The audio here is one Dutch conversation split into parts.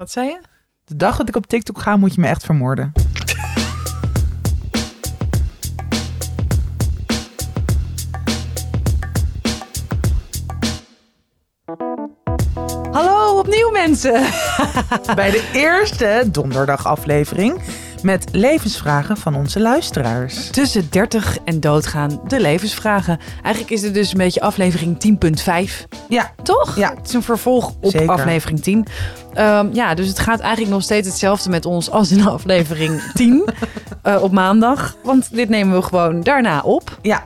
Wat zei je? De dag dat ik op TikTok ga, moet je me echt vermoorden. Hallo, opnieuw mensen. Bij de eerste donderdag aflevering met levensvragen van onze luisteraars. Tussen 30 en doodgaan, de levensvragen. Eigenlijk is dit dus een beetje aflevering 10.5. Ja, Toch? Ja. Het is een vervolg op Zeker. aflevering 10. Ehm, ja, dus het gaat eigenlijk nog steeds hetzelfde met ons als in aflevering 10 eh, op maandag. Want dit nemen we gewoon daarna op. ja,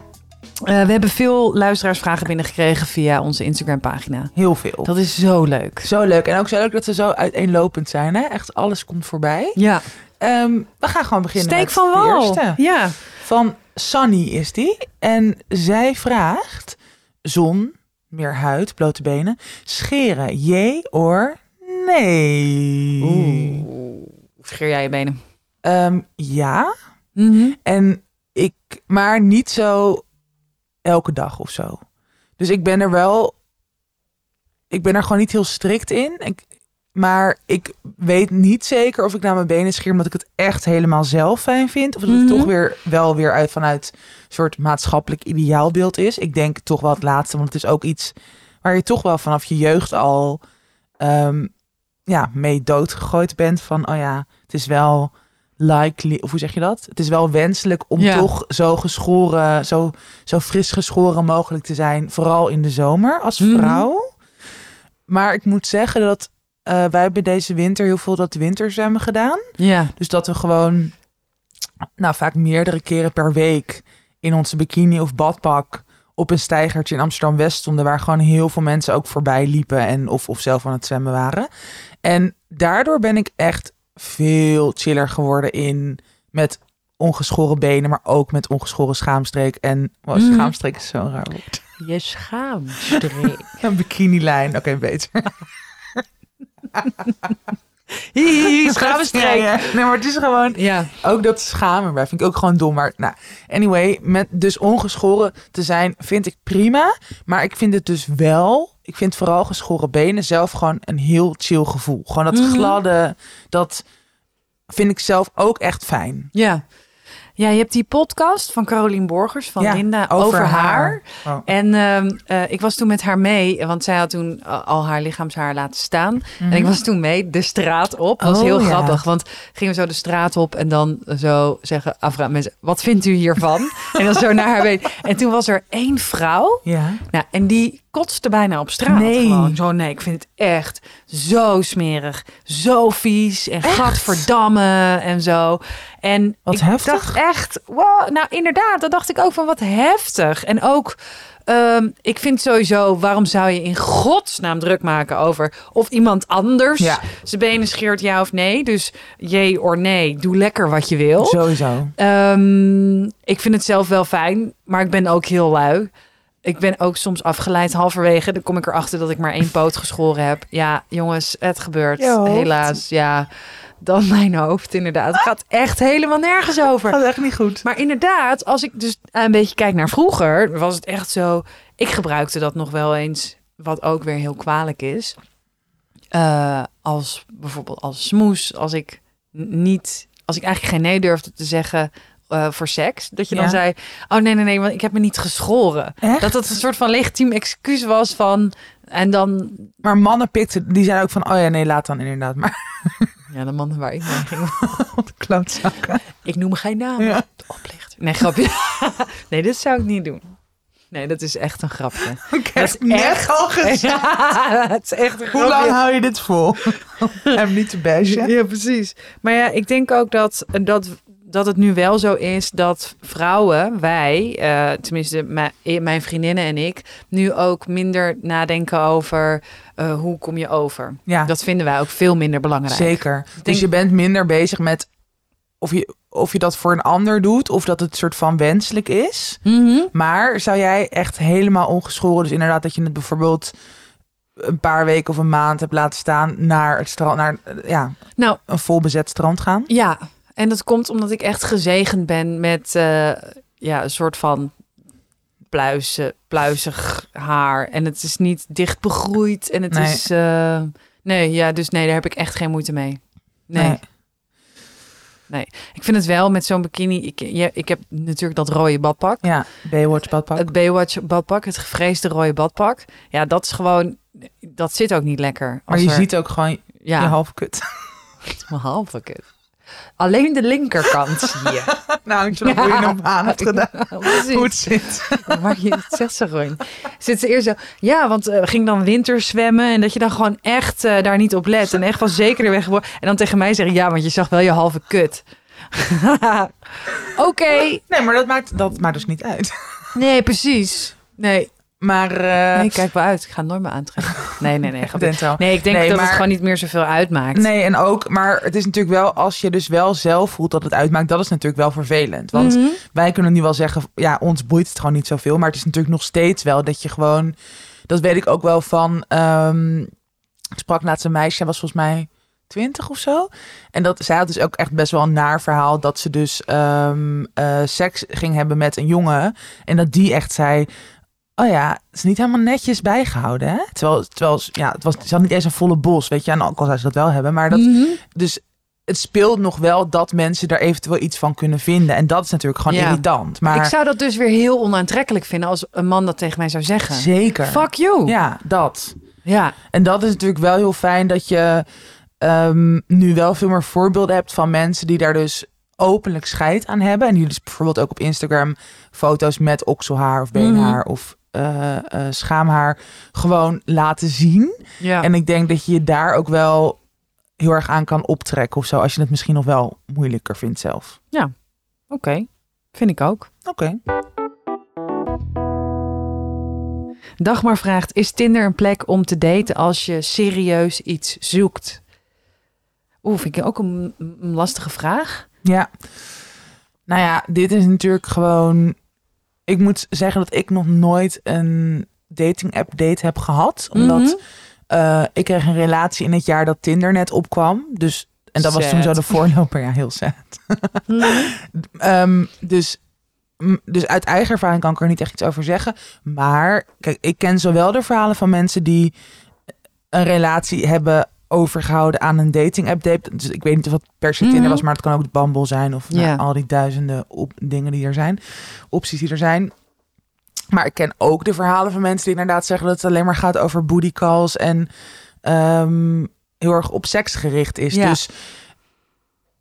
Eh, we hebben veel luisteraarsvragen binnengekregen via onze Instagram pagina. heel veel. Dat is zo leuk. Zo leuk. En ook zo leuk dat ze zo uiteenlopend zijn. Hè? Echt alles komt voorbij. Ja, Ehm, we gaan gewoon beginnen steek met van de wal. eerste. Ja. Van Sunny is die. En zij vraagt... Zon, meer huid, blote benen. Scheren, jee or nee? Oeh. Scheer jij je benen? Ehm, ja. Mhm. En ik... Maar niet zo elke dag of zo. Dus ik ben er wel... Ik ben er gewoon niet heel strikt in. Ik, maar ik weet niet zeker of ik naar mijn benen scheer... omdat ik het echt helemaal zelf fijn vind. Of dat het Mhm. toch weer wel weer uit vanuit een soort maatschappelijk ideaalbeeld is. Ik denk toch wel het laatste, want het is ook iets... waar je toch wel vanaf je jeugd al ehm, ja, mee doodgegooid bent. Van, oh ja, het is wel likely... Of hoe zeg je dat? Het is wel wenselijk om Ja. toch zo geschoren... Zo, zo fris geschoren mogelijk te zijn. Vooral in de zomer als Mhm. vrouw. Maar ik moet zeggen dat... eh, wij hebben deze winter heel veel dat winterzwemmen gedaan. Ja. Dus dat we gewoon, nou vaak meerdere keren per week in onze bikini of badpak op een steigertje in Amsterdam West stonden, waar gewoon heel veel mensen ook voorbij liepen en of, of zelf aan het zwemmen waren. En daardoor ben ik echt veel chiller geworden in met ongeschoren benen, maar ook met ongeschoren schaamstreek. En wow, Mhm. schaamstreek is zo'n raar woord. Je schaamstreek. Een bikinilijn, oké, beter. Hihi, schaamstreek. Ja, ja. Nee, maar het is gewoon Ja. Ook dat schamen erbij vind ik ook gewoon dom. Maar nou, anyway, met dus ongeschoren te zijn vind ik prima. Maar ik vind het dus wel, ik vind vooral geschoren benen zelf gewoon een heel chill gevoel. Gewoon dat Mhm. gladde, dat vind ik zelf ook echt fijn. Ja. Ja, je hebt die podcast van Carolien Borgers van Ja, Linda over over, haar. haar. Oh. En ehm, eh, ik was toen met haar mee, want zij had toen al haar lichaamshaar laten staan. En ik was toen mee de straat op. Dat was Oh, heel ja. grappig, want gingen we zo de straat op en dan zo zeggen, afvragen mensen, wat vindt u hiervan? en dan zo naar haar been. En toen was er één vrouw, Ja. nou, en die kotste bijna op straat. Nee. Gewoon zo, nee, ik vind het echt zo smerig, zo vies en gadverdamme en zo. En Wat ik heftig. dacht echt, wow, nou inderdaad, dat dacht ik ook van wat heftig. En ook, ehm, ik vind sowieso, waarom zou je in godsnaam druk maken over of iemand anders Ja. zijn benen scheert ja of nee. Dus jee of nee, doe lekker wat je wil. Sowieso. Ehm, ik vind het zelf wel fijn, maar ik ben ook heel lui. Ik ben ook soms afgeleid halverwege. Dan kom ik erachter dat ik maar één poot geschoren heb. Ja, jongens, het gebeurt. Helaas, ja. Dan mijn hoofd, inderdaad. Het gaat echt helemaal nergens over. Gaat echt niet goed. Maar inderdaad, als ik dus een beetje kijk naar vroeger, was het echt zo. Ik gebruikte dat nog wel eens, wat ook weer heel kwalijk is. Eh, als bijvoorbeeld als smoes, als ik niet, als ik eigenlijk geen nee durfde te zeggen eh, voor seks, dat je dan zei: Oh nee, nee, nee, want ik heb me niet geschoren. Echt? Dat dat een soort van legitiem excuus was van. En dan, Maar mannen pikten, die zijn ook van, oh ja, nee, laat dan inderdaad. Maar ja, de mannen waar ik mee ging, klootzakken. ik noem geen naam. Ja. De oplichter. Nee, grapje. nee, dit zou ik niet doen. Nee, dat is echt een grapje. Ik Dat is heb net echt- al gezegd. Ja, het is echt een Hoe lang hou je dit vol? Hem niet te bashen. Ja, precies. Maar ja, ik denk ook dat, dat, dat het nu wel zo is dat vrouwen, wij, eh, tenminste mijn, mijn vriendinnen en ik, nu ook minder nadenken over eh, hoe kom je over. Ja. Dat vinden wij ook veel minder belangrijk. Zeker. Dus je bent minder bezig met of je, of je dat voor een ander doet of dat het soort van wenselijk is. Mhm. Maar zou jij echt helemaal ongeschoren, dus inderdaad dat je het bijvoorbeeld een paar weken of een maand hebt laten staan naar het strand, naar eh, ja, Nou, een vol bezet strand gaan? Ja, en dat komt omdat ik echt gezegend ben met eh, ja, een soort van pluizen, pluizig haar. En het is niet dicht begroeid en het Nee. is... eh, Nee, ja, dus nee, daar heb ik echt geen moeite mee. Nee. Nee. Nee. Ik vind het wel met zo'n bikini. Ik, ja, ik heb natuurlijk dat rode badpak. Ja, Baywatch badpak. Het Baywatch badpak, het gevreesde rode badpak. Ja, dat is gewoon. Dat zit ook niet lekker. maar je er- ziet ook gewoon je ja, halve kut. mijn halve kut. Alleen de linkerkant zie je. nou, ik snap hoe je hem aan hebt gedaan. Precies. Hoe het zit. Maar je het zegt zo gewoon. Zit ze eerst zo, ja, want eh, ging dan winterzwemmen en dat je dan gewoon echt eh, daar niet op let en echt van zeker weg wordt. En dan tegen mij zeggen, ja, want je zag wel je halve kut. Oké. Nee, maar dat maakt, dat maakt dus niet uit. Nee, precies. Nee, Maar, eh nee, kijk wel uit. Ik ga het nooit meer aantrekken. Nee, nee, nee. Nee, ik denk Nee, dat maar- het gewoon niet meer zoveel uitmaakt. Nee, en ook, maar het is natuurlijk wel, als je dus wel zelf voelt dat het uitmaakt, dat is natuurlijk wel vervelend. Want Mhm. wij kunnen nu wel zeggen, ja, ons boeit het gewoon niet zoveel. Maar het is natuurlijk nog steeds wel dat je gewoon, dat weet ik ook wel van, ehm, ik sprak laatst een meisje, was volgens mij 20 of zo. En dat, zij had dus ook echt best wel een naar verhaal dat ze dus ehm, eh, seks ging hebben met een jongen. En dat die echt zei, oh ja, het is niet helemaal netjes bijgehouden, hè? Terwijl, terwijl ja, het was, had niet eens een volle bos, weet je. En ook al zou ze dat wel hebben, maar dat, Mhm. dus het speelt nog wel dat mensen daar eventueel iets van kunnen vinden. En dat is natuurlijk gewoon Ja. irritant. Maar Ik zou dat dus weer heel onaantrekkelijk vinden als een man dat tegen mij zou zeggen. zeker. Fuck you. Ja, dat. ja. En dat is natuurlijk wel heel fijn dat je ehm, nu wel veel meer voorbeelden hebt van mensen die daar dus openlijk scheid aan hebben. En die dus bijvoorbeeld ook op Instagram foto's met okselhaar of beenhaar of eh, schaamhaar gewoon laten zien. ja. En ik denk dat je je daar ook wel heel erg aan kan optrekken of zo. Als je het misschien nog wel moeilijker vindt zelf. Oké, vind ik ook. Oké. Dagmar vraagt, is Tinder een plek om te daten als je serieus iets zoekt? Oeh, vind ik ook een, een lastige vraag. Ja. Nou ja, dit is natuurlijk gewoon... Ik moet zeggen dat ik nog nooit een dating app date heb gehad. Omdat Mhm. eh, ik kreeg een relatie in het jaar dat Tinder net opkwam. Dus, en dat was toen zo de voorloper. Ja, heel sad. Mhm. Ehm, dus, dus uit eigen ervaring kan ik er niet echt iets over zeggen. Maar kijk, ik ken zowel de verhalen van mensen die een relatie hebben overgehouden aan een dating app. date. Dus ik weet niet of het per se Tinder Mhm. was, maar het kan ook Bumble zijn of nou, Ja. al die duizenden op dingen die er zijn, opties die er zijn. Maar ik ken ook de verhalen van mensen die inderdaad zeggen dat het alleen maar gaat over booty calls en ehm, heel erg op seks gericht is. Ja. Dus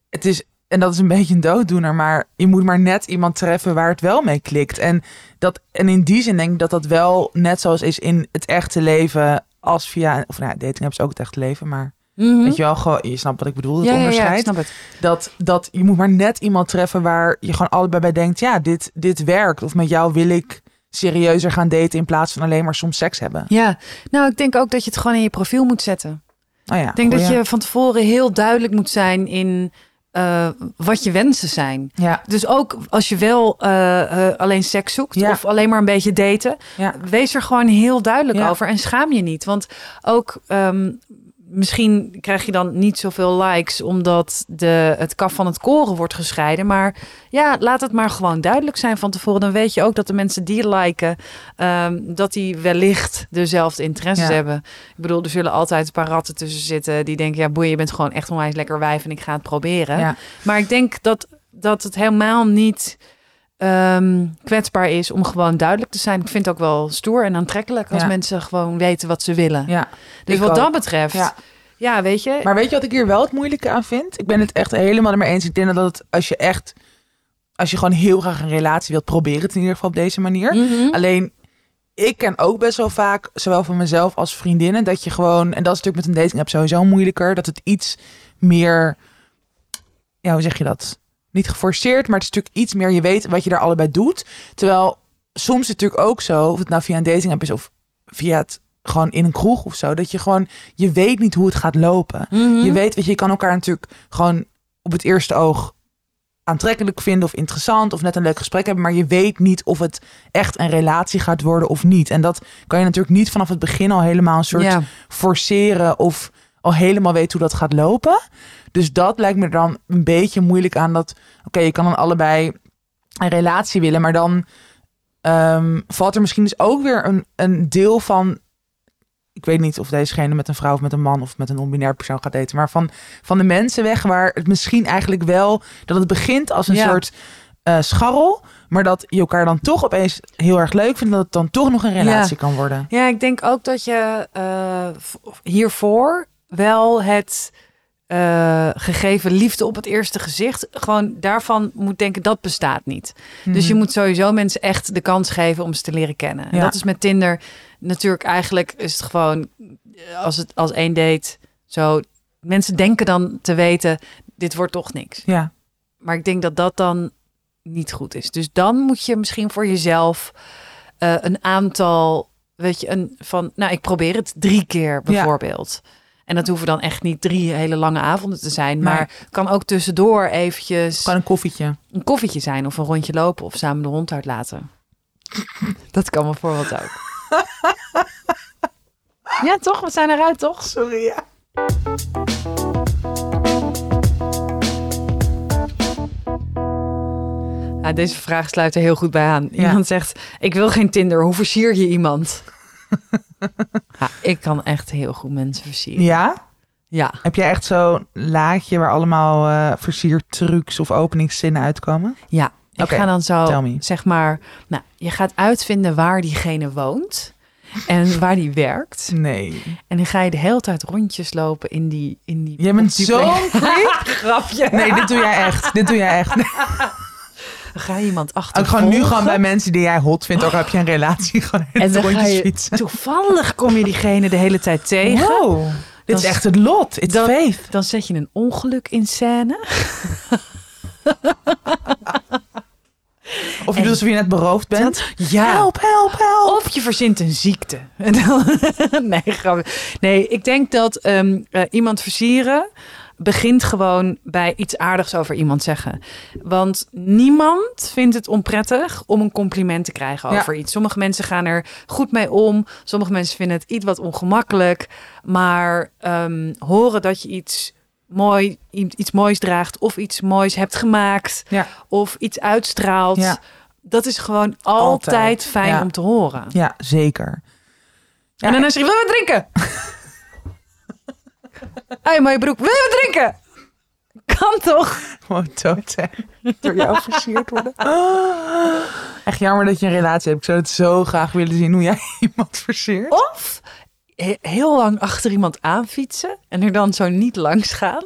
het is, en dat is een beetje een dooddoener, maar je moet maar net iemand treffen waar het wel mee klikt. En, dat, en in die zin denk ik dat dat wel net zoals is in het echte leven als via, of nou, ja, dating apps ook het echte leven, maar Mhm. weet je wel, gewoon, je snapt wat ik bedoel, het ja, ja, onderscheid. snap het. Dat, dat je moet maar net iemand treffen waar je gewoon allebei bij denkt, ja, dit, dit werkt. Of met jou wil ik serieuzer gaan daten in plaats van alleen maar soms seks hebben. Ja, nou, ik denk ook dat je het gewoon in je profiel moet zetten. Oh ja, Ik denk dat goeie. je van tevoren heel duidelijk moet zijn in eh, wat je wensen zijn. Ja, Dus ook als je wel eh, eh, alleen seks zoekt Ja. of alleen maar een beetje daten, ja, wees er gewoon heel duidelijk over en schaam je niet. Want ook ehm, misschien krijg je dan niet zoveel likes omdat de, het kaf van het koren wordt gescheiden. Maar ja, laat het maar gewoon duidelijk zijn van tevoren. Dan weet je ook dat de mensen die liken, ehm, dat die wellicht dezelfde interesses Ja. hebben. Ik bedoel, er zullen altijd een paar ratten tussen zitten die denken, ja boeien, je bent gewoon echt onwijs lekker wijf en ik ga het proberen. ja. Maar ik denk dat, dat het helemaal niet ehm, kwetsbaar is om gewoon duidelijk te zijn. Ik vind het ook wel stoer en aantrekkelijk als Ja. mensen gewoon weten wat ze willen. ja. dus wat ook. dat betreft, ja, Ja. weet je. Maar weet je wat ik hier wel het moeilijke aan vind? Ik ben het echt helemaal ermee eens. Ik denk dat het, als je echt, als je gewoon heel graag een relatie wilt, probeer het in ieder geval op deze manier. Mhm. Alleen, ik ken ook best wel vaak, zowel van mezelf als vriendinnen, dat je gewoon, en dat is natuurlijk met een dating app sowieso moeilijker, dat het iets meer, ja, hoe zeg je dat? Niet geforceerd, maar het is natuurlijk iets meer, je weet wat je daar allebei doet. Terwijl soms is het natuurlijk ook zo, of het nou via een dating app is of via het gewoon in een kroeg of zo, dat je gewoon, je weet niet hoe het gaat lopen. Mhm. Je weet, weet je, je kan elkaar natuurlijk gewoon op het eerste oog aantrekkelijk vinden of interessant of net een leuk gesprek hebben, maar je weet niet of het echt een relatie gaat worden of niet. En dat kan je natuurlijk niet vanaf het begin al helemaal een soort ja. forceren of al helemaal weten hoe dat gaat lopen. Dus dat lijkt me dan een beetje moeilijk aan dat, oké, je kan dan allebei een relatie willen, maar dan ehm, valt er misschien dus ook weer een, een deel van ik weet niet of dezegene met een vrouw of met een man of met een non-binair persoon gaat daten. Maar van, van de mensen weg waar het misschien eigenlijk wel, dat het begint als een Ja. soort eh, scharrel. Maar dat je elkaar dan toch opeens heel erg leuk vindt. Dat het dan toch nog een relatie kan worden. Ja, ik denk ook dat je eh, hiervoor wel het eh, gegeven liefde op het eerste gezicht, gewoon daarvan moet denken dat bestaat niet. Dus je Mhm. moet sowieso mensen echt de kans geven om ze te leren kennen. En Ja. dat is met Tinder natuurlijk eigenlijk is het gewoon eh, als het als één date zo. Mensen denken dan te weten, dit wordt toch niks. Ja, Maar ik denk dat dat dan niet goed is. Dus dan moet je misschien voor jezelf eh, een aantal, weet je, een van, nou, ik probeer het drie keer bijvoorbeeld. En dat hoeven dan echt niet drie hele lange avonden te zijn, maar kan ook tussendoor eventjes gewoon een koffietje. een koffietje zijn of een rondje lopen of samen de hond uitlaten. Dat kan bijvoorbeeld ook. Ja, toch? We zijn eruit, toch? Sorry, ja. Ja, deze vraag sluit er heel goed bij aan. Ja. Iemand zegt, ik wil geen Tinder. Hoe versier je iemand? ja, ik kan echt heel goed mensen versieren. Ja? Ja. Heb jij echt zo'n laadje waar allemaal eh versiertrucs of openingszinnen uitkomen? Ja, ik ga dan zo, zeg maar... Nou, je gaat uitvinden waar diegene woont en waar die werkt. Nee. En dan ga je de hele tijd rondjes lopen in die... In die Jij bent zo'n. Grapje. Nee, dit doe jij echt. Dit doe jij echt. Dan ga je iemand Ook achtervolgen. gewoon nu gewoon bij mensen die jij hot vindt, ook heb je een relatie gewoon En dan ga je... fietsen. Toevallig kom je diegene de hele tijd tegen. Wow. Dit is echt het lot. It's Dan- faith. Dan zet je een ongeluk in scène. Of je En- doet alsof je net beroofd bent. Ja. Help, help, help. Of je verzint een ziekte. Nee, ik denk dat ehm, eh, iemand versieren begint gewoon bij iets aardigs over iemand zeggen. Want niemand vindt het onprettig om een compliment te krijgen Ja. over iets. Sommige mensen gaan er goed mee om. Sommige mensen vinden het iets wat ongemakkelijk. Maar ehm, horen dat je iets, mooi, iets moois draagt of iets moois hebt gemaakt Ja. of iets uitstraalt. Ja. Dat is gewoon altijd, Altijd, fijn ja. om te horen. Ja, zeker. En dan zeg je, wil je wat drinken? Hé, mooie broek, wil je drinken? Kan toch? Gewoon dood. Door jou versierd worden. Echt jammer dat je een relatie hebt. Ik zou het zo graag willen zien hoe jij iemand versiert. Of heel lang achter iemand aanfietsen en er dan zo niet langs gaan.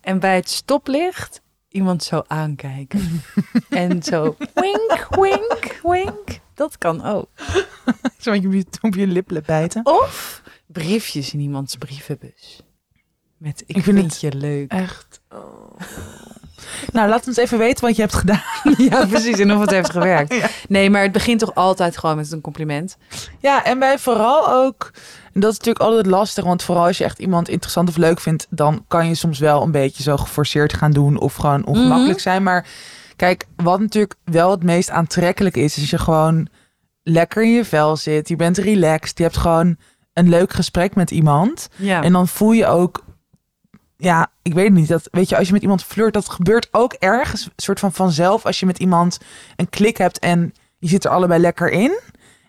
En bij het stoplicht iemand zo aankijken. en zo wink, wink, wink. Dat kan ook. Zo op je lippen bijten. Of briefjes in iemands brievenbus. Met ik, Ik vind je leuk. Echt. Nou, laat ons even weten wat je hebt gedaan. Ja, precies. En of het heeft gewerkt. Ja. Nee, maar het begint toch altijd gewoon met een compliment. Ja, en bij vooral ook, en dat is natuurlijk altijd lastig, want vooral als je echt iemand interessant of leuk vindt, dan kan je soms wel een beetje zo geforceerd gaan doen of gewoon ongemakkelijk Mhm. zijn. Maar kijk, wat natuurlijk wel het meest aantrekkelijk is, is als je gewoon lekker in je vel zit, je bent relaxed, je hebt gewoon een leuk gesprek met iemand. Ja. En dan voel je ook, ja, ik weet het niet, dat weet je, als je met iemand flirt, dat gebeurt ook ergens, soort van vanzelf, als je met iemand een klik hebt en je zit er allebei lekker in.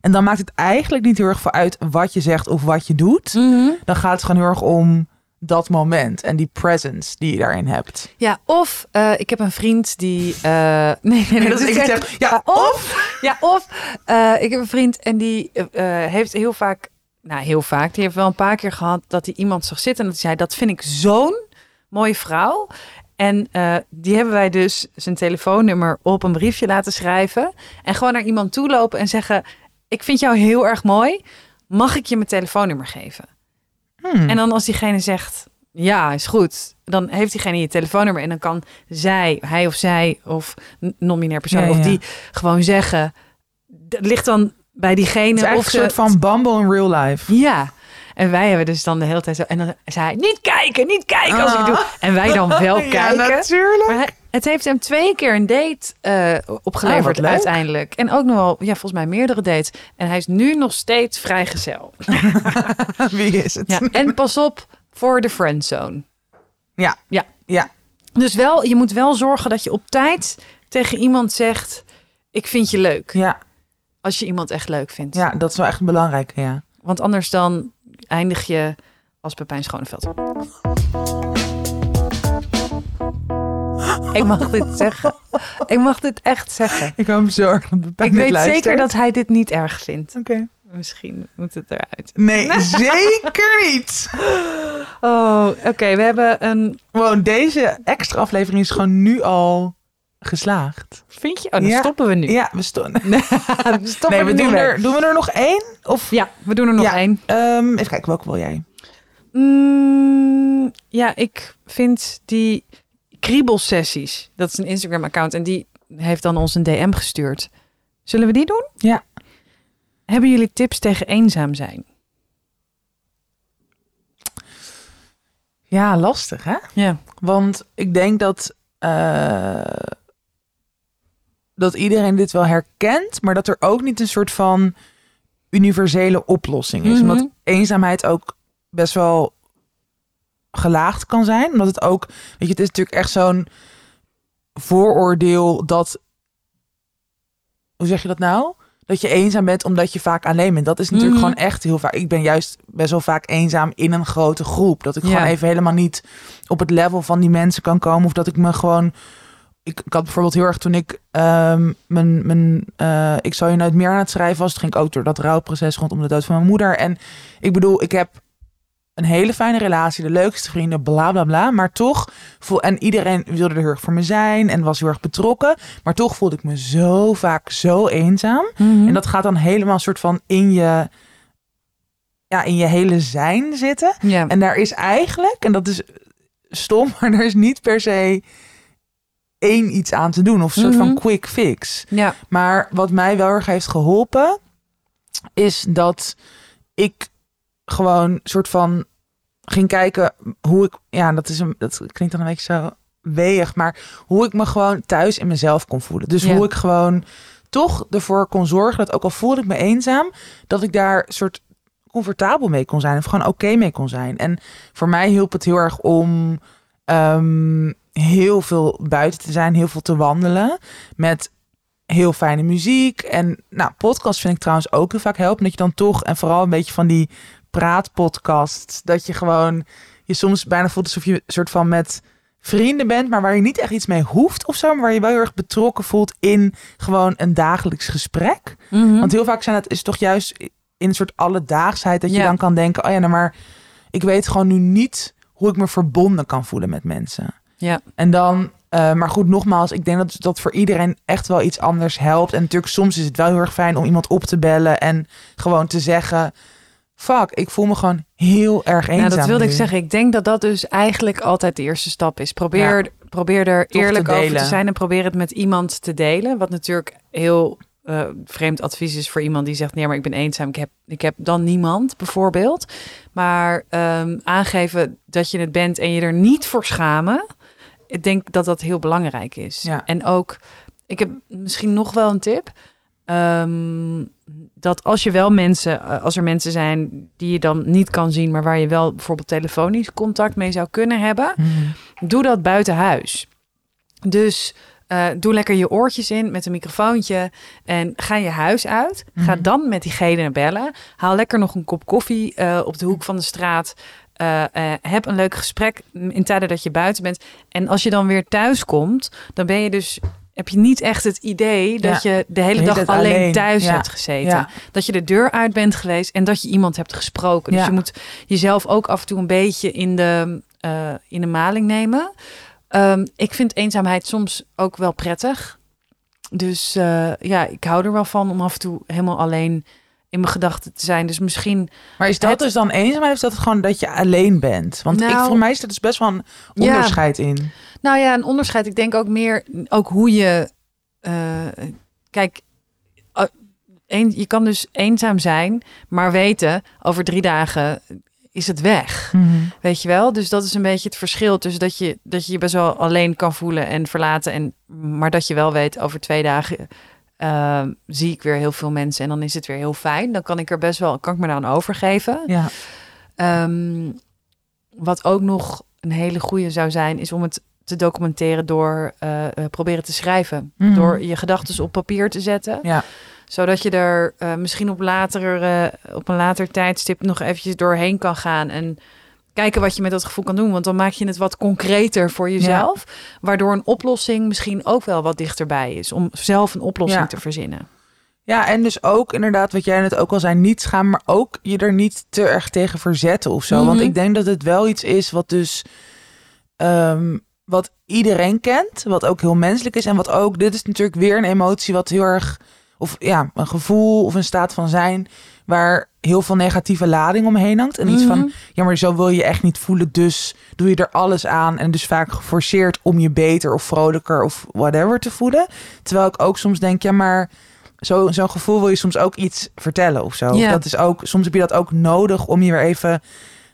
En dan maakt het eigenlijk niet heel erg veel uit wat je zegt of wat je doet. Mhm. Dan gaat het gewoon heel erg om dat moment en die presence die je daarin hebt. Ja, of eh, ik heb een vriend die. eh, nee, nee, nee, dat is ik echt- zeg, ja, of. Ja, of eh, ik heb een vriend en die heeft heel vaak. Nou, heel vaak. Die heeft wel een paar keer gehad dat hij iemand zag zitten en dat hij zei: Dat vind ik zo'n mooie vrouw. En die hebben wij dus zijn telefoonnummer op een briefje laten schrijven. En gewoon naar iemand toe lopen en zeggen: Ik vind jou heel erg mooi. Mag ik je mijn telefoonnummer geven? Hmm. En dan als diegene zegt, ja, is goed. Dan heeft diegene je telefoonnummer. En dan kan zij, hij of zij, of n- non-binair persoon, Ja, of die gewoon zeggen. Het ligt dan bij diegene het is of een soort van Bumble in real life. Ja. En wij hebben dus dan de hele tijd zo... En dan zei hij, niet kijken, niet kijken als ik Ah. doe. En wij dan wel Ja, kijken. natuurlijk. Maar hij- het heeft hem twee keer een date eh, opgeleverd leuk. uiteindelijk. En ook nog wel, ja, volgens mij meerdere dates. En hij is nu nog steeds vrijgezel. Wie is het? Ja, en pas op voor de friendzone. Ja. Ja. Ja. Dus wel, je moet wel zorgen dat je op tijd tegen iemand zegt: Ik vind je leuk. Ja, Als je iemand echt leuk vindt. ja, dat is wel echt belangrijk. Ja. Want anders dan eindig je als Pepijn Schoneveld. Ik mag dit zeggen. Ik mag dit echt zeggen. Ik hou me zo erg dat Ik weet luistert. zeker dat hij dit niet erg vindt. Oké. Misschien moet het eruit. Nee, zeker niet. Oh, oké. we hebben een... Gewoon deze extra aflevering is gewoon nu al geslaagd. Vind je? Oh, dan Ja. stoppen we nu. Ja, we stoppen Nee, we doen er, doen we er nog één? Of Ja, we doen er nog Ja. één. Ehm, even kijken, welke wil jij? Mm, ja, ik vind die kriebelsessies. Dat is een Instagram-account en die heeft dan ons een DM gestuurd. Zullen we die doen? Ja. Hebben jullie tips tegen eenzaam zijn? Ja, lastig hè? Ja. Want ik denk dat, eh, dat iedereen dit wel herkent, maar dat er ook niet een soort van universele oplossing is. Mhm. Omdat eenzaamheid ook best wel gelaagd kan zijn. Omdat het ook, weet je, het is natuurlijk echt zo'n vooroordeel dat, hoe zeg je dat nou? Dat je eenzaam bent omdat je vaak alleen bent. Dat is natuurlijk Mhm. gewoon echt heel vaak. Ik ben juist best wel vaak eenzaam in een grote groep. Dat ik Ja. gewoon even helemaal niet op het level van die mensen kan komen. Of dat ik me gewoon. Ik, ik had bijvoorbeeld heel erg toen ik ehm, mijn, mijn eh, ik zou je nooit meer aan het schrijven was. Toen ging ik ook door dat rouwproces rondom de dood van mijn moeder. En ik bedoel, ik heb een hele fijne relatie, de leukste vrienden, bla bla bla. Maar toch, voel, en iedereen wilde er heel erg voor me zijn en was heel erg betrokken. Maar toch voelde ik me zo vaak zo eenzaam. Mhm. En dat gaat dan helemaal een soort van in je, ja, in je hele zijn zitten. En daar is eigenlijk, en dat is stom, maar er is niet per se één iets aan te doen. Of een soort Mhm. van quick fix. Maar wat mij wel erg heeft geholpen, is dat ik gewoon soort van ging kijken hoe ik, ja, dat is een, dat klinkt dan een beetje zo weeg, maar hoe ik me gewoon thuis in mezelf kon voelen. Dus Ja. hoe ik gewoon toch ervoor kon zorgen dat ook al voelde ik me eenzaam, dat ik daar soort comfortabel mee kon zijn of gewoon oké mee kon zijn. En voor mij hielp het heel erg om ehm, heel veel buiten te zijn, heel veel te wandelen met heel fijne muziek. En nou, podcast vind ik trouwens ook heel vaak helpen. Dat je dan toch, en vooral een beetje van die praatpodcasts, dat je gewoon je soms bijna voelt alsof je een soort van met vrienden bent, maar waar je niet echt iets mee hoeft of zo, maar waar je wel heel erg betrokken voelt in gewoon een dagelijks gesprek. Mhm. Want heel vaak zijn het is toch juist in een soort alledaagsheid dat je Ja. dan kan denken, oh ja, nou maar ik weet gewoon nu niet hoe ik me verbonden kan voelen met mensen. Ja. En dan, eh, maar goed, nogmaals, ik denk dat dat voor iedereen echt wel iets anders helpt. En natuurlijk, soms is het wel heel erg fijn om iemand op te bellen en gewoon te zeggen: Fuck, ik voel me gewoon heel erg eenzaam. Ja, dat wilde nu." ik zeggen. Ik denk dat dat dus eigenlijk altijd de eerste stap is. Probeer, probeer er te eerlijk over te zijn en probeer het met iemand te delen. Wat natuurlijk heel eh, vreemd advies is voor iemand die zegt: Nee, maar ik ben eenzaam. Ik heb, ik heb dan niemand, bijvoorbeeld. Maar ehm, aangeven dat je het bent en je er niet voor schamen. Ik denk dat dat heel belangrijk is. Ja. En ook, ik heb misschien nog wel een tip. Ehm, dat als je wel mensen, eh, als er mensen zijn die je dan niet kan zien, maar waar je wel bijvoorbeeld telefonisch contact mee zou kunnen hebben, Mhm. doe dat buiten huis. Dus eh, doe lekker je oortjes in met een microfoontje en ga je huis uit. Ga Mhm. dan met diegene bellen. Haal lekker nog een kop koffie eh, op de hoek van de straat. Heb een leuk gesprek in tijden dat je buiten bent. En als je dan weer thuis komt, dan ben je dus heb je niet echt het idee dat je de hele dag alleen, alleen. thuis Ja. hebt gezeten. Ja. Dat je de deur uit bent geweest en dat je iemand hebt gesproken. Dus je moet jezelf ook af en toe een beetje in de, eh, in de maling nemen. Ehm, ik vind eenzaamheid soms ook wel prettig. Dus eh, ja, ik hou er wel van om af en toe helemaal alleen in mijn gedachten te zijn. Dus misschien Maar is dat Het- dus dan eenzaamheid of is dat gewoon dat je alleen bent? Want ik, Nou- voor mij is er dus best wel een Ja. onderscheid in. Nou ja, een onderscheid. Ik denk ook meer ook hoe je. eh, kijk, eh, een, je kan dus eenzaam zijn, maar weten over drie dagen is het weg. Weet je wel? Dus dat is een beetje het verschil tussen dat je dat je je best wel alleen kan voelen en verlaten, en maar dat je wel weet over twee dagen. Eh, zie ik weer heel veel mensen en dan is het weer heel fijn. Dan kan ik er best wel, kan ik me dan overgeven. Ja. Ehm, wat ook nog een hele goede zou zijn, is om het te documenteren door eh, eh, proberen te schrijven. Mhm. Door je gedachten op papier te zetten. Ja. Zodat je er eh, misschien op, later, op een later tijdstip nog eventjes doorheen kan gaan. En kijken wat je met dat gevoel kan doen. Want dan maak je het wat concreter voor jezelf. Waardoor een oplossing misschien ook wel wat dichterbij is. Om zelf een oplossing Ja. te verzinnen. Ja, en dus ook inderdaad, wat jij net ook al zei, niet schamen, maar ook je er niet te erg tegen verzetten of zo. Want Mhm. ik denk dat het wel iets is wat dus, ehm, wat iedereen kent, wat ook heel menselijk is en wat ook, dit is natuurlijk weer een emotie wat heel erg, of ja, een gevoel of een staat van zijn, waar heel veel negatieve lading omheen hangt. En iets Mhm. van, ja, maar zo wil je echt niet voelen, dus doe je er alles aan en dus vaak geforceerd om je beter of vrolijker of whatever te voelen. Terwijl ik ook soms denk, ja, maar zo- zo'n gevoel wil je soms ook iets vertellen of zo. Dat is ook, soms heb je dat ook nodig om je weer even,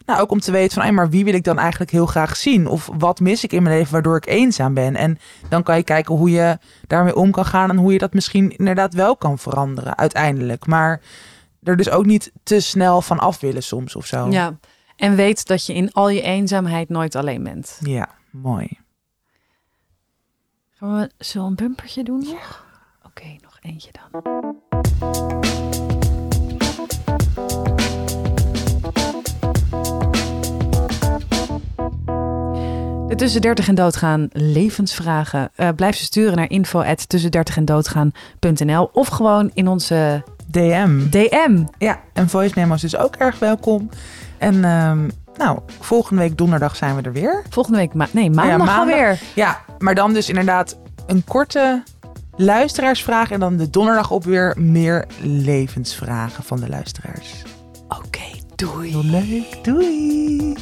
nou ook om te weten van, hey, maar wie wil ik dan eigenlijk heel graag zien? Of wat mis ik in mijn leven waardoor ik eenzaam ben? En dan kan je kijken hoe je daarmee om kan gaan en hoe je dat misschien inderdaad wel kan veranderen uiteindelijk. Maar er dus ook niet te snel van af willen soms of zo. Ja. En weet dat je in al je eenzaamheid nooit alleen bent. Ja, mooi. Gaan we zo een bumpertje doen nog? Oké, nog eentje dan. De tussen 30 en doodgaan levensvragen. eh, blijf ze sturen naar info tussen 30 en doodgaan.nl of gewoon in onze DM. DM. Ja, en voice memos is ook erg welkom. En ehm, nou, volgende week donderdag zijn we er weer. Volgende week, ma nee, maandag, maandag. alweer. Ja, maar dan dus inderdaad een korte luisteraarsvraag. En dan de donderdag op weer meer levensvragen van de luisteraars. Oké, doei. Heel leuk. Doei.